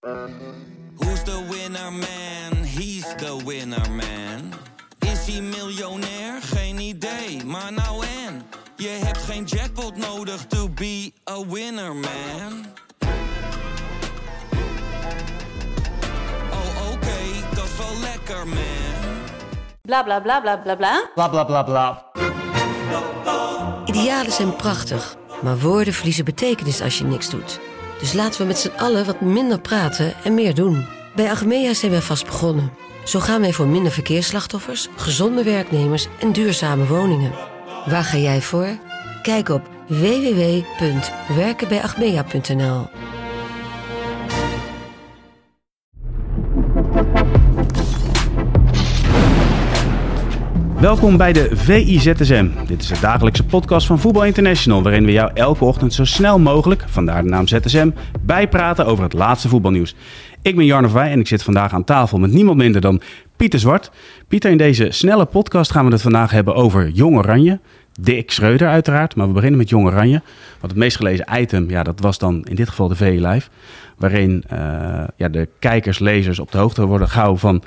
Who's the winner man? He's the winner man. Is hij miljonair? Geen idee, maar nou en. Je hebt geen jackpot nodig to be a winner man. Oh oké, dat is wel lekker man. Bla bla bla bla bla bla. Bla bla bla bla. Idealen zijn prachtig, maar woorden verliezen betekenis als je niks doet. Dus laten we met z'n allen wat minder praten en meer doen. Bij Agmea zijn we vast begonnen. Zo gaan wij voor minder verkeersslachtoffers, gezonde werknemers en duurzame woningen. Waar ga jij voor? Kijk op www.werkenbijagmea.nl Welkom bij de VIZSM. Dit is de dagelijkse podcast van Voetbal International, waarin we jou elke ochtend zo snel mogelijk, vandaar de naam ZSM, bijpraten over het laatste voetbalnieuws. Ik ben Jarno Vrij en ik zit vandaag aan tafel met niemand minder dan Pieter Zwart. Pieter, in deze snelle podcast gaan we het vandaag hebben over Jong Oranje. Dick Schreuder uiteraard, maar we beginnen met Jong Oranje. Want het meest gelezen item, ja, dat was dan in dit geval de VI Live. Waarin uh, ja, de kijkers, lezers op de hoogte worden gehouden van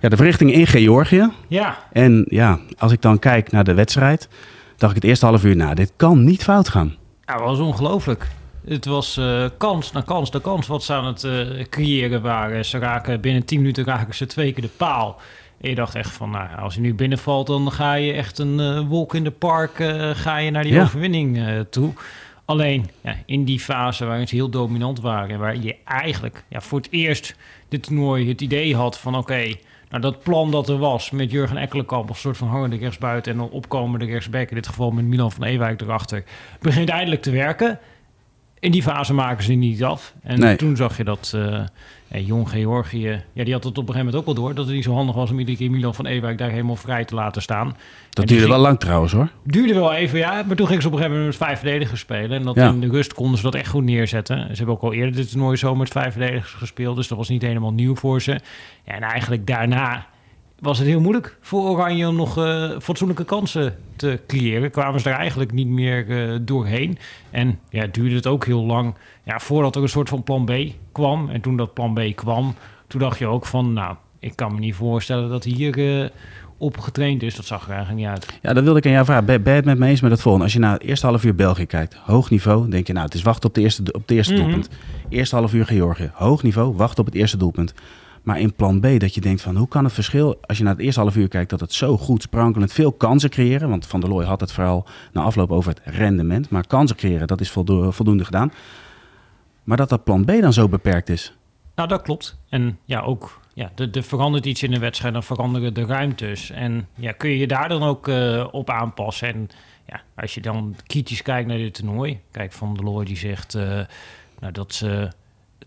ja, de verrichting in Georgië. Ja. En ja, als ik dan kijk naar de wedstrijd, dacht ik het eerste half uur, nou, dit kan niet fout gaan. Ja, dat was ongelooflijk. Het was uh, kans na kans na kans wat ze aan het uh, creëren waren. Ze raken binnen 10 minuten raken ze twee keer de paal. En je dacht echt van, nou, als je nu binnenvalt, dan ga je echt een uh, wolk in de park, ga je naar die ja. overwinning toe. Alleen ja, in die fase waarin ze heel dominant waren, waar je eigenlijk ja, voor het eerst dit toernooi het idee had van, oké, okay, nou, dat plan dat er was met Jurgen Ekkelenkamp als soort van hangende rechtsbuiten en dan opkomende rechtsback, in dit geval met Milan van Ewijk erachter, begint eindelijk te werken. In die fase maken ze niet af. En nee. toen zag je dat uh, ja, Jong Georgië, ja, die had het op een gegeven moment ook wel door, dat het niet zo handig was om iedere keer Milan van Ewijk daar helemaal vrij te laten staan. Dat duurde wel lang trouwens hoor. Duurde wel even, ja. Maar toen gingen ze op een gegeven moment met vijf verdedigers spelen. En dat ja. in de rust konden ze dat echt goed neerzetten. Ze hebben ook al eerder dit toernooi zo met vijf verdedigers gespeeld. Dus dat was niet helemaal nieuw voor ze. Ja, en eigenlijk daarna was het heel moeilijk voor Oranje om nog uh, fatsoenlijke kansen te creëren. Kwamen ze daar eigenlijk niet meer uh, doorheen. En ja, duurde het ook heel lang ja, voordat er een soort van plan B kwam. En toen dat plan B kwam, toen dacht je ook van... nou, ik kan me niet voorstellen dat hier uh, op getraind is. Dat zag er eigenlijk niet uit. Ja, dat wilde ik aan jou vragen. Ben je het met me eens met het volgende? Als je naar het eerste half uur België kijkt, hoog niveau... denk je, nou, het is wachten op, de eerste, op het eerste mm -hmm. doelpunt. Eerste half uur Georgië, hoog niveau, wachten op het eerste doelpunt. Maar in plan B dat je denkt van hoe kan het verschil als je naar het eerste half uur kijkt dat het zo goed sprankelend veel kansen creëren. Want Van der Looy had het vooral na afloop over het rendement. Maar kansen creëren dat is voldo voldoende gedaan. Maar dat dat plan B dan zo beperkt is. Nou dat klopt. En ja ook ja, er verandert iets in de wedstrijd, dan veranderen de ruimtes. En ja, kun je je daar dan ook uh, op aanpassen. En ja, als je dan kritisch kijkt naar dit toernooi. Kijk, Van der Looy die zegt uh, nou, dat ze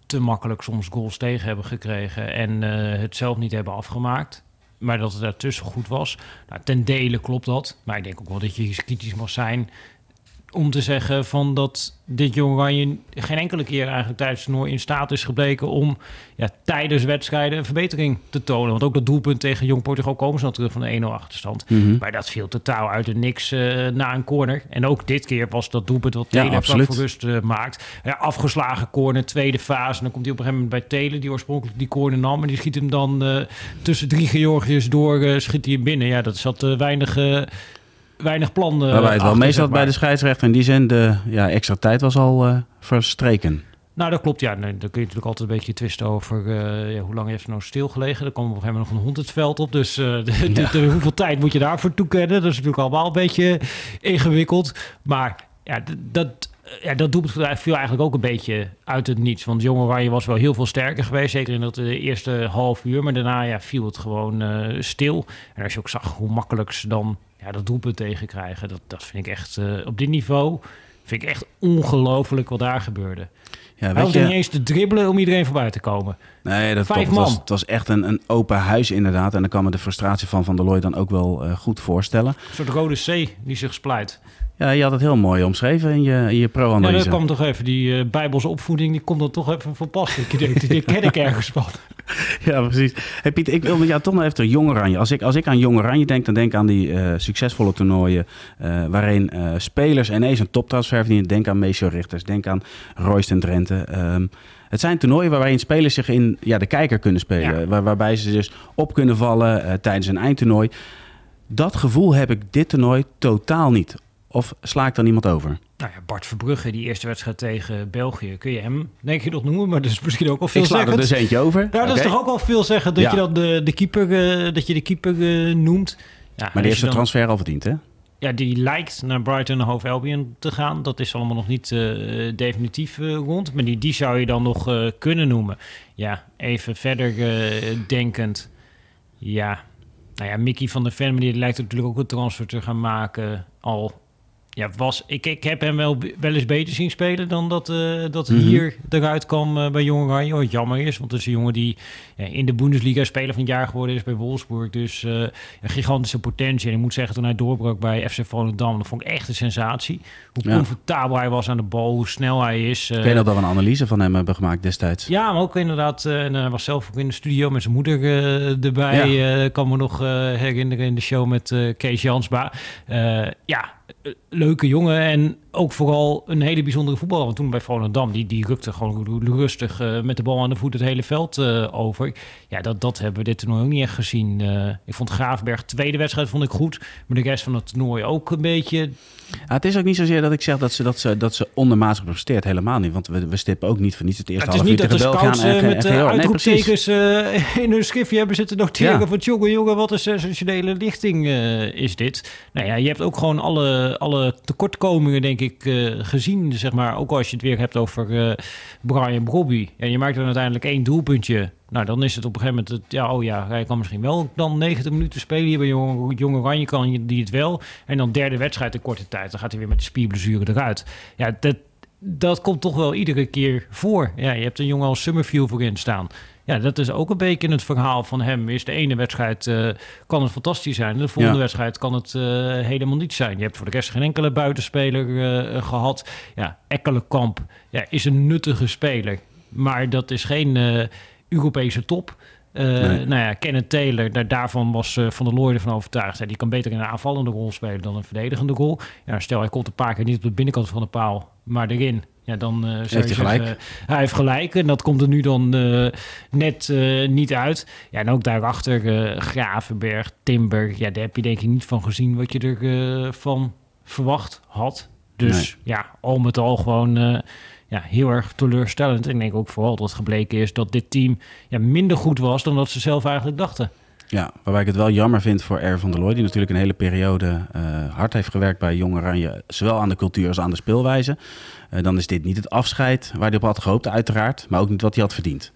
te makkelijk soms goals tegen hebben gekregen en uh, het zelf niet hebben afgemaakt. Maar dat het daartussen goed was. Nou, ten dele klopt dat. Maar ik denk ook wel dat je kritisch mag zijn om te zeggen van dat dit Jong Oranje geen enkele keer eigenlijk tijdens het toernooi in staat is gebleken om ja, tijdens wedstrijden een verbetering te tonen. Want ook dat doelpunt tegen Jong Portugal komen ze natuurlijk van de 1-0 achterstand. Mhm. Mm -hmm. Maar dat viel totaal uit de niks uh, na een corner. En ook dit keer was dat doelpunt wat Telen ja, voor rust uh, maakt. Ja, afgeslagen corner, tweede fase. En dan komt hij op een gegeven moment bij Telen, die oorspronkelijk die corner nam. En die schiet hem dan uh, tussen drie Georgiërs door, schiet hij hem binnen. Ja, dat zat weinig weinig plan. Uh, Waarbij het wel mee zat bij de scheidsrechter. In die zin, de ja, extra tijd was al uh, verstreken. Nou, dat klopt. Ja, nee, daar kun je natuurlijk altijd een beetje twisten over uh, ja, hoe lang heeft het nou stilgelegen. Er kwam op een gegeven moment nog een hond het veld op. Dus de, ja. de, hoeveel tijd moet je daarvoor toekennen? Dat is natuurlijk allemaal een beetje ingewikkeld. Maar ja, dat, ja, dat doelpunt viel eigenlijk ook een beetje uit het niets. Want Jong Oranje was wel heel veel sterker geweest. Zeker in dat eerste half uur. Maar daarna ja, viel het gewoon stil. En als je ook zag hoe makkelijk ze dan ja, dat doelpunt tegenkrijgen, dat, dat vind ik echt uh, op dit niveau vind ik echt ongelooflijk wat daar gebeurde. Ja, Hij je... niet eens te dribbelen om iedereen voorbij te komen. Nee, dat Vijf klopt. man. Het was, het was echt een, een open huis inderdaad. En dan kan me de frustratie van Van der Looy dan ook wel uh, goed voorstellen. Een soort rode C die zich splijt. Ja, je had het heel mooi omschreven in je, in je pro-analyse. Ja, dat kwam toch even, die uh, bijbelse opvoeding, die komt dan toch even van pas. Ik denk, dit ken ik ergens van. Ja, precies. Hey Piet, ik wil met jou toch nog even Jong Oranje. Als ik, als ik aan Jong Oranje denk, dan denk ik aan die uh, succesvolle toernooien... Uh, waarin spelers ineens een toptransfer verdienen. Denk aan Meesjo Richters, denk aan Royce en Drenthe. Um, het zijn toernooien waarin spelers zich in ja, de kijker kunnen spelen. Ja. Waar, waarbij ze dus op kunnen vallen tijdens een eindtoernooi. Dat gevoel heb ik dit toernooi totaal niet. Of sla ik dan iemand over? Nou ja, Bart Verbrugge, die eerste wedstrijd tegen België. Kun je hem, denk je, nog noemen? Maar dat is misschien ook al veel zeggen. Ik sla er dus eentje over. Nou, dat is toch ook al veel zeggen dat, ja. je, dan de, de keeper, uh, dat je de keeper uh, noemt. Ja, maar die heeft zijn transfer al verdiend, hè? Ja, die lijkt naar Brighton en Hove Albion te gaan. Dat is allemaal nog niet uh, definitief rond. Maar die, die zou je dan nog kunnen noemen. Ja, even verder denkend. Ja, nou ja, Mickey van der Ven, die lijkt natuurlijk ook een transfer te gaan maken. Al ja, was, ik, ik heb hem wel, wel eens beter zien spelen dan dat, uh, dat mm -hmm. hier eruit kwam uh, bij Jong Oranje. Wat jammer is, want het is een jongen die ja, in de Bundesliga speler van het jaar geworden is bij Wolfsburg. Dus uh, een gigantische potentie. En ik moet zeggen, toen hij doorbrak bij FC Volendam, dat vond ik echt een sensatie. Hoe ja. comfortabel hij was aan de bal, hoe snel hij is. ik weet dat we een analyse van hem hebben gemaakt destijds. Ja, maar ook inderdaad, en hij was zelf ook in de studio met zijn moeder erbij. Ja. kan me nog herinneren in de show met Kees Jansba. ja, leuke jongen en ook vooral een hele bijzondere voetballer. Want toen bij Volendam, die, die rukte gewoon rustig uh, met de bal aan de voet het hele veld uh, over. Ja, dat, dat hebben we dit toernooi ook niet echt gezien. Uh, ik vond Graafberg tweede wedstrijd vond ik goed. Maar de rest van het toernooi ook een beetje... Ja, het is ook niet zozeer dat ik zeg dat ze, dat ze, dat ze ondermatig presteert. Helemaal niet. Want we, we stippen ook niet voor niets het eerste half uur tegen België aan. Het is niet dat de scouts met uitroeptekens in hun schriftje hebben zitten noteren ja. van... jongen, jongen, wat een sensationele lichting is dit. Nou ja, je hebt ook gewoon alle, alle tekortkomingen, denk ik, uh, gezien. Zeg maar, ook als je het weer hebt over uh, Brian Brobby. En je maakt dan uiteindelijk één doelpuntje. Nou, dan is het op een gegeven moment... Het, ja, oh ja, hij kan misschien wel dan 90 minuten spelen. Hier bij Jong Oranje kan die het wel. En dan derde wedstrijd in korte tijd. Dan gaat hij weer met de spierblessure eruit. Ja, dat, dat komt toch wel iedere keer voor. Ja, je hebt een jongen als Summerfield voorin staan. Ja, dat is ook een beetje het verhaal van hem. Is de ene wedstrijd uh, kan het fantastisch zijn. De volgende ja. wedstrijd kan het uh, helemaal niet zijn. Je hebt voor de rest geen enkele buitenspeler uh, gehad. Ja, Ekkelenkamp ja, is een nuttige speler. Maar dat is geen Europese top. Uh, nee. Nou ja, Kenneth Taylor, daar, daarvan was uh, Van der Looy ervan overtuigd. Ja, die kan beter in een aanvallende rol spelen dan een verdedigende rol. Ja, stel, hij komt een paar keer niet op de binnenkant van de paal, maar erin. Ja, dan uh, heeft hij gelijk. Zeggen, hij heeft gelijk en dat komt er nu dan net niet uit. Ja, en ook daarachter Gravenberg, Timber. Ja, daar heb je denk ik niet van gezien wat je ervan van verwacht had. Dus nee. ja, al met al gewoon ja, heel erg teleurstellend. Ik denk ook vooral dat gebleken is dat dit team ja, minder goed was dan dat ze zelf eigenlijk dachten. Ja, waarbij ik het wel jammer vind voor Er van der Looy... die natuurlijk een hele periode uh, hard heeft gewerkt bij Jong Oranje... zowel aan de cultuur als aan de speelwijze. Uh, dan is dit niet het afscheid waar hij op had gehoopt, uiteraard... maar ook niet wat hij had verdiend.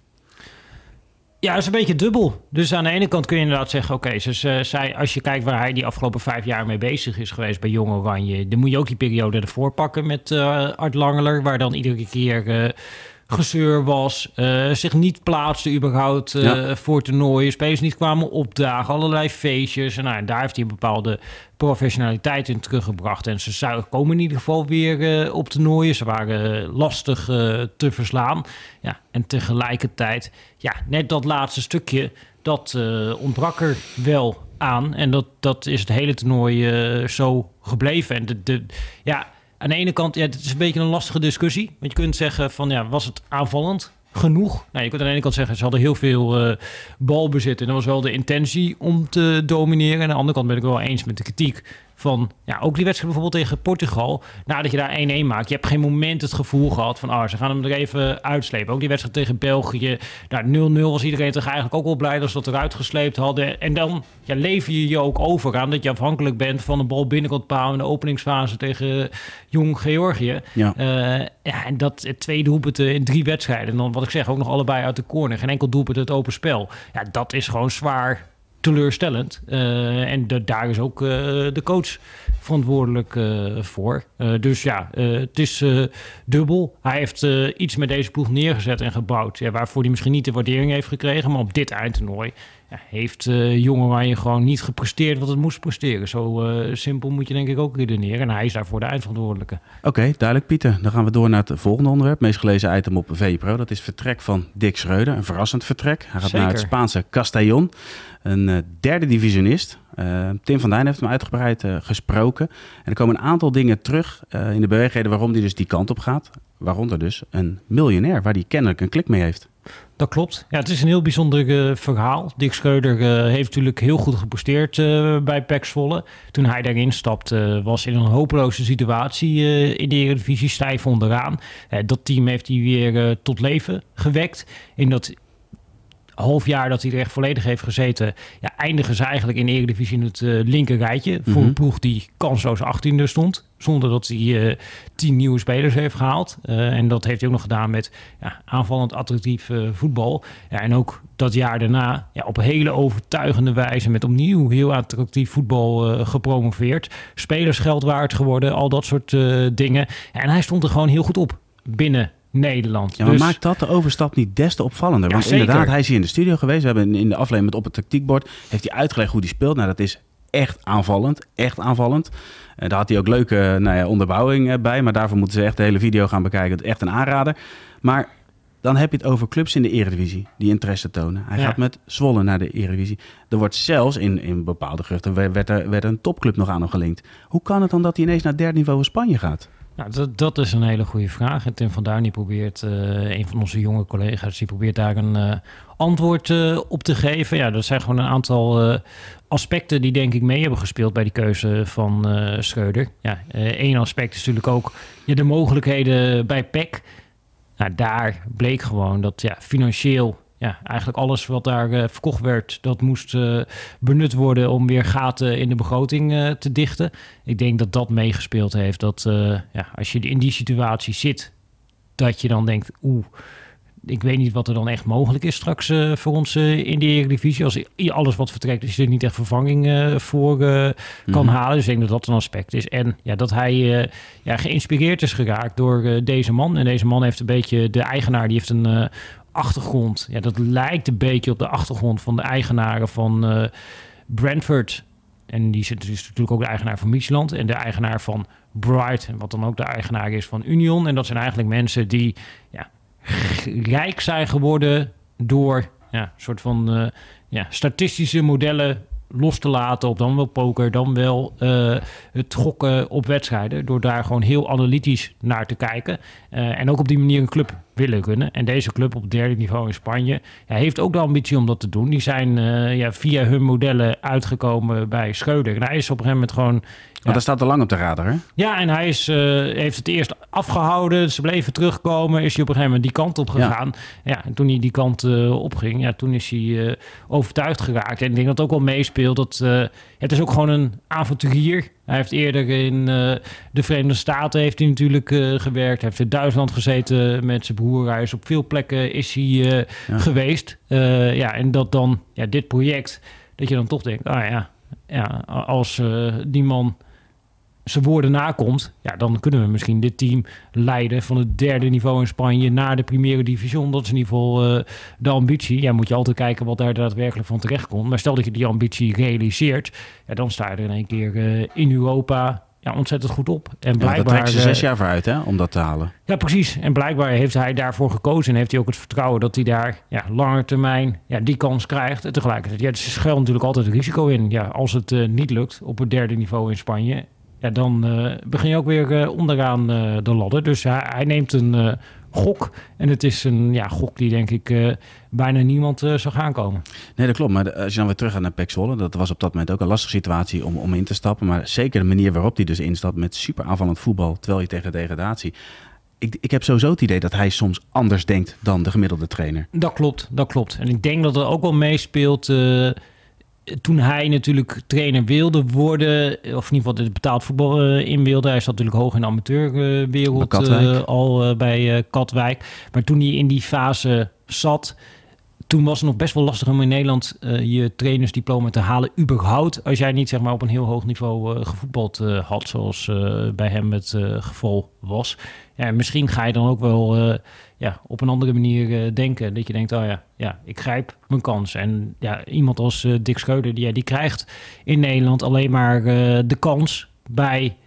Ja, dat is een beetje dubbel. Dus aan de ene kant kun je inderdaad zeggen... oké, okay, als je kijkt waar hij die afgelopen vijf jaar mee bezig is geweest... bij Jong Oranje... dan moet je ook die periode ervoor pakken met uh, Art Langeler... waar dan iedere keer uh, gezeur was... Uh, zich niet plaatste überhaupt ja. voor toernooien... spelers niet kwamen opdagen, allerlei feestjes... en nou, daar heeft hij een bepaalde professionaliteit in teruggebracht. En ze zou, komen in ieder geval weer uh, op toernooien. Ze waren uh, lastig uh, te verslaan. Ja, en tegelijkertijd, ja, net dat laatste stukje, dat ontbrak er wel aan. En dat, dat is het hele toernooi zo gebleven. En de, de, ja, aan de ene kant, ja, het is een beetje een lastige discussie. Want je kunt zeggen van, ja, was het aanvallend? genoeg. Nou, je kunt aan de ene kant zeggen, ze hadden heel veel uh, balbezit. En dat was wel de intentie om te domineren. En aan de andere kant ben ik wel eens met de kritiek van ja, ook die wedstrijd bijvoorbeeld tegen Portugal. Nadat je daar 1-1 maakt, je hebt geen moment het gevoel gehad van ah, ze gaan hem er even uitslepen. Ook die wedstrijd tegen België, nou, 0-0 was iedereen toch eigenlijk ook wel blij dat ze dat eruit gesleept hadden. En dan ja, lever je je ook over aan dat je afhankelijk bent van de bal binnenkant paal in de openingsfase tegen Jong Georgië. Ja. Uh, ja, en dat twee doelpunten in drie wedstrijden. En dan wat ik zeg, ook nog allebei uit de corner. Geen enkel doelpunt het open spel. Ja, dat is gewoon zwaar teleurstellend. Uh, en daar is ook uh, de coach verantwoordelijk uh, voor. dus ja, het is dubbel. Hij heeft iets met deze ploeg neergezet en gebouwd. Waarvoor hij misschien niet de waardering heeft gekregen. Maar op dit eindtoernooi ja, heeft uh, Jong Oranje gewoon niet gepresteerd wat het moest presteren. Zo uh, simpel moet je denk ik ook redeneren. En hij is daarvoor de eindverantwoordelijke. Oké, duidelijk Pieter. Dan gaan we door naar het volgende onderwerp. Meest gelezen item op VPRO. Dat is vertrek van Dick Schreuder. Een verrassend vertrek. Hij gaat Zeker. naar het Spaanse Castellón. Een uh, derde divisionist. Tim van Duin heeft hem uitgebreid gesproken. En er komen een aantal dingen terug in de beweegheden waarom hij dus die kant op gaat. Waaronder dus een miljonair waar hij kennelijk een klik mee heeft. Dat klopt. Ja, het is een heel bijzonder uh, verhaal. Dick Schreuder uh, heeft natuurlijk heel goed gepresteerd uh, bij Zwolle. Toen hij daarin stapte, was in een hopeloze situatie in de Eredivisie stijf onderaan. dat team heeft hij weer tot leven gewekt. In dat half jaar dat hij er echt volledig heeft gezeten, ja, eindigen ze eigenlijk in de Eredivisie in het uh, linker rijtje. Voor een ploeg die kansloos 18e stond. Zonder dat hij uh, tien nieuwe spelers heeft gehaald. Uh, en dat heeft hij ook nog gedaan met ja, aanvallend attractief voetbal. Ja, en ook dat jaar daarna ja, op hele overtuigende wijze met opnieuw heel attractief voetbal gepromoveerd. Spelers geld waard geworden, al dat soort dingen. En hij stond er gewoon heel goed op binnen Nederland. Ja, maar dus, maakt dat de overstap niet des te opvallender? Ja, Want zeker. inderdaad, hij is hier in de studio geweest. We hebben in de aflevering met op het tactiekbord... heeft hij uitgelegd hoe hij speelt. Nou, dat is echt aanvallend. Echt aanvallend. Uh, daar had hij ook leuke nou ja, onderbouwing uh, bij. Maar daarvoor moeten ze echt de hele video gaan bekijken. Het is echt een aanrader. Maar dan heb je het over clubs in de eredivisie die interesse tonen. Hij Ja. gaat met Zwolle naar de eredivisie. Er wordt zelfs in, in bepaalde geruchten... werd er, werd er een topclub nog aan hem gelinkt. Hoe kan het dan dat hij ineens naar derde niveau Spanje gaat? Nou, dat, dat is een hele goede vraag. En Tim van Duin probeert, eh, een van onze jonge collega's, die probeert daar een eh, antwoord eh, op te geven. Ja, dat zijn gewoon een aantal aspecten die denk ik mee hebben gespeeld bij die keuze van Schreuder. Ja, één aspect is natuurlijk ook ja, de mogelijkheden bij PEC. Nou, daar bleek gewoon dat ja, financieel ja, eigenlijk alles wat daar eh, verkocht werd, dat moest eh, benut worden om weer gaten in de begroting eh, te dichten. Ik denk dat dat meegespeeld heeft. Dat ja, als je in die situatie zit, dat je dan denkt, oeh, ik weet niet wat er dan echt mogelijk is straks voor ons in de Eredivisie. Als alles wat vertrekt, dus je er niet echt vervanging voor kan Mhm. halen. Dus ik denk dat dat een aspect is. En ja, dat hij ja, geïnspireerd is geraakt door deze man. En deze man heeft een beetje, de eigenaar, die heeft een achtergrond. Ja, dat lijkt een beetje op de achtergrond van de eigenaren van eh, Brentford. En die zit dus natuurlijk ook de eigenaar van Micheland en de eigenaar van Bright, wat dan ook de eigenaar is van Union. En dat zijn eigenlijk mensen die ja, rijk zijn geworden door ja, een soort van eh, ja, statistische modellen los te laten op dan wel poker, dan wel eh, het gokken op wedstrijden. Door daar gewoon heel analytisch naar te kijken. En ook op die manier een club willen runnen. En deze club op derde niveau in Spanje ja, heeft ook de ambitie om dat te doen. Die zijn eh, ja, via hun modellen uitgekomen bij Schreuder. En hij is op een gegeven moment gewoon Maar dat staat al lang op de radar, hè? ja, en hij is, eh, heeft het eerst afgehouden. Ze bleven terugkomen. Is hij op een gegeven moment die kant op gegaan. Ja, en toen hij die kant eh, opging, ja, toen is hij eh, overtuigd geraakt. En ik denk dat het ook wel meespeelt. Dat, het is ook gewoon een avonturier. Hij heeft eerder in de Verenigde Staten heeft hij natuurlijk gewerkt. Hij heeft in Duitsland gezeten met zijn broer. Hij is op veel plekken is hij Ja. geweest. Ja, en dat dan ja, dit project, dat je dan toch denkt, ah ja, ja als die man zijn woorden nakomt, ja, dan kunnen we misschien dit team leiden van het derde niveau in Spanje naar de Primera Division. Dat is in ieder geval eh, de ambitie. Ja, moet je altijd kijken wat daar daadwerkelijk van terecht komt. Maar stel dat je die ambitie realiseert, ja, dan sta je er in één keer eh, in Europa ja, ontzettend goed op. En Ja, blijkbaar, ze zes eh, jaar voor uit, hè? Om dat te halen. ja, precies. En blijkbaar heeft hij daarvoor gekozen en heeft hij ook het vertrouwen dat hij daar ja, langer termijn ja, die kans krijgt. En tegelijkertijd, ja, er schuilt natuurlijk altijd risico in. Ja, als het niet lukt op het derde niveau in Spanje, ja, dan eh, begin je ook weer eh, onderaan eh, de ladder. Dus hij, hij neemt een gok. En het is een ja, gok die denk ik bijna niemand eh, zou gaan komen. Nee, dat klopt. Maar de- als je dan weer terug gaat naar Pek Zwolle, dat was op dat moment ook een lastige situatie om, om in te stappen. Maar zeker de manier waarop hij dus instapt met super aanvallend voetbal, terwijl je tegen degradatie. Ik, ik heb sowieso het idee dat hij soms anders denkt dan de gemiddelde trainer. Dat klopt, dat klopt. En ik denk dat er ook wel meespeelt. Toen hij natuurlijk trainer wilde worden, of in ieder geval het betaald voetbal eh, in wilde. Hij zat natuurlijk hoog in de amateurwereld eh, al eh, bij Katwijk. Maar toen hij in die fase zat, toen was het nog best wel lastig om in Nederland uh, je trainersdiploma te halen. Überhaupt als jij niet zeg maar, op een heel hoog niveau uh, gevoetbald uh, had, zoals bij hem het geval was. Ja, misschien ga je dan ook wel ja, op een andere manier denken. Dat je denkt, oh ja, ja, ik grijp mijn kans. En ja, iemand als Dick Scheuder, die, ja, die krijgt in Nederland alleen maar de kans bij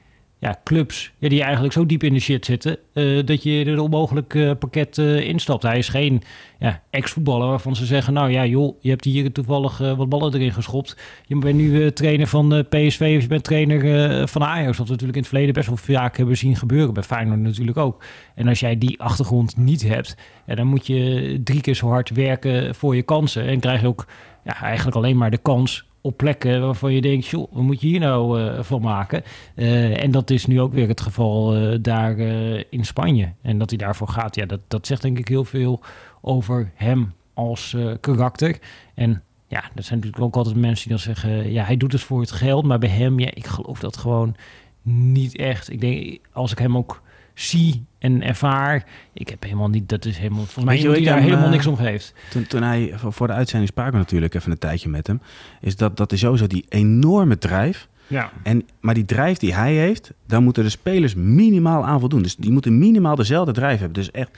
ja, clubs die eigenlijk zo diep in de shit zitten uh, dat je er onmogelijk uh, pakket uh, instapt. Hij is geen ja, ex-voetballer waarvan ze zeggen: Nou ja, joh, je hebt hier toevallig wat ballen erin geschopt. Je bent nu trainer van PSV of je bent trainer van Ajax. Wat we natuurlijk in het verleden best wel vaak hebben zien gebeuren. Bij Feyenoord natuurlijk ook. En als jij die achtergrond niet hebt, ja, dan moet je drie keer zo hard werken voor je kansen. En krijg je ook ja, eigenlijk alleen maar de kans op plekken waarvan je denkt, joh, wat moet je hier nou uh, van maken? Uh, en dat is nu ook weer het geval uh, daar in Spanje. En dat hij daarvoor gaat, ja, dat, dat zegt denk ik heel veel over hem als karakter. En ja, er zijn natuurlijk ook altijd mensen die dan zeggen, ja, hij doet het voor het geld. Maar bij hem, ja, ik geloof dat gewoon niet echt. Ik denk, als ik hem ook zie en ervaar. Ik heb helemaal niet, dat is helemaal, volgens mij iemand die daar helemaal niks om geeft. Toen, toen hij, voor de uitzending spraken we natuurlijk even een tijdje met hem, is dat, dat is sowieso die enorme drijf. Ja. En, maar die drijf die hij heeft, daar moeten de spelers minimaal aan voldoen. Dus die moeten minimaal dezelfde drijf hebben. Dus echt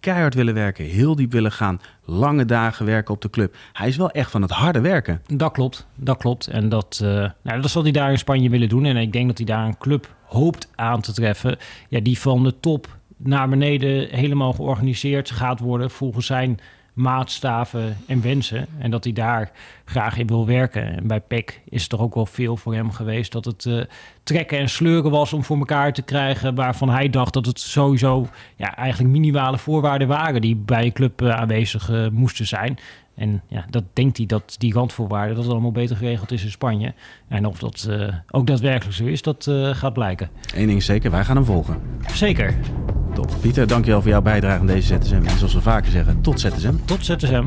keihard willen werken, heel diep willen gaan, lange dagen werken op de club. Hij is wel echt van het harde werken. Dat klopt, dat klopt. En dat, uh, nou, dat zal hij daar in Spanje willen doen. En ik denk dat hij daar een club hoopt aan te treffen. Ja, die van de top naar beneden helemaal georganiseerd gaat worden volgens zijn maatstaven en wensen. En dat hij daar graag in wil werken. En bij PEC is toch ook wel veel voor hem geweest dat het uh, trekken en sleuren was om voor elkaar te krijgen. Waarvan hij dacht dat het sowieso ja, eigenlijk minimale voorwaarden waren die bij een club uh, aanwezig uh, moesten zijn. En ja, dat denkt hij dat die randvoorwaarden, dat het allemaal beter geregeld is in Spanje. En of dat ook daadwerkelijk zo is, dat gaat blijken. Eén ding is zeker, wij gaan hem volgen. Zeker. Top. Pieter, dankjewel voor jouw bijdrage aan deze ZSM. En zoals we vaker zeggen, tot ZSM. Tot ZSM.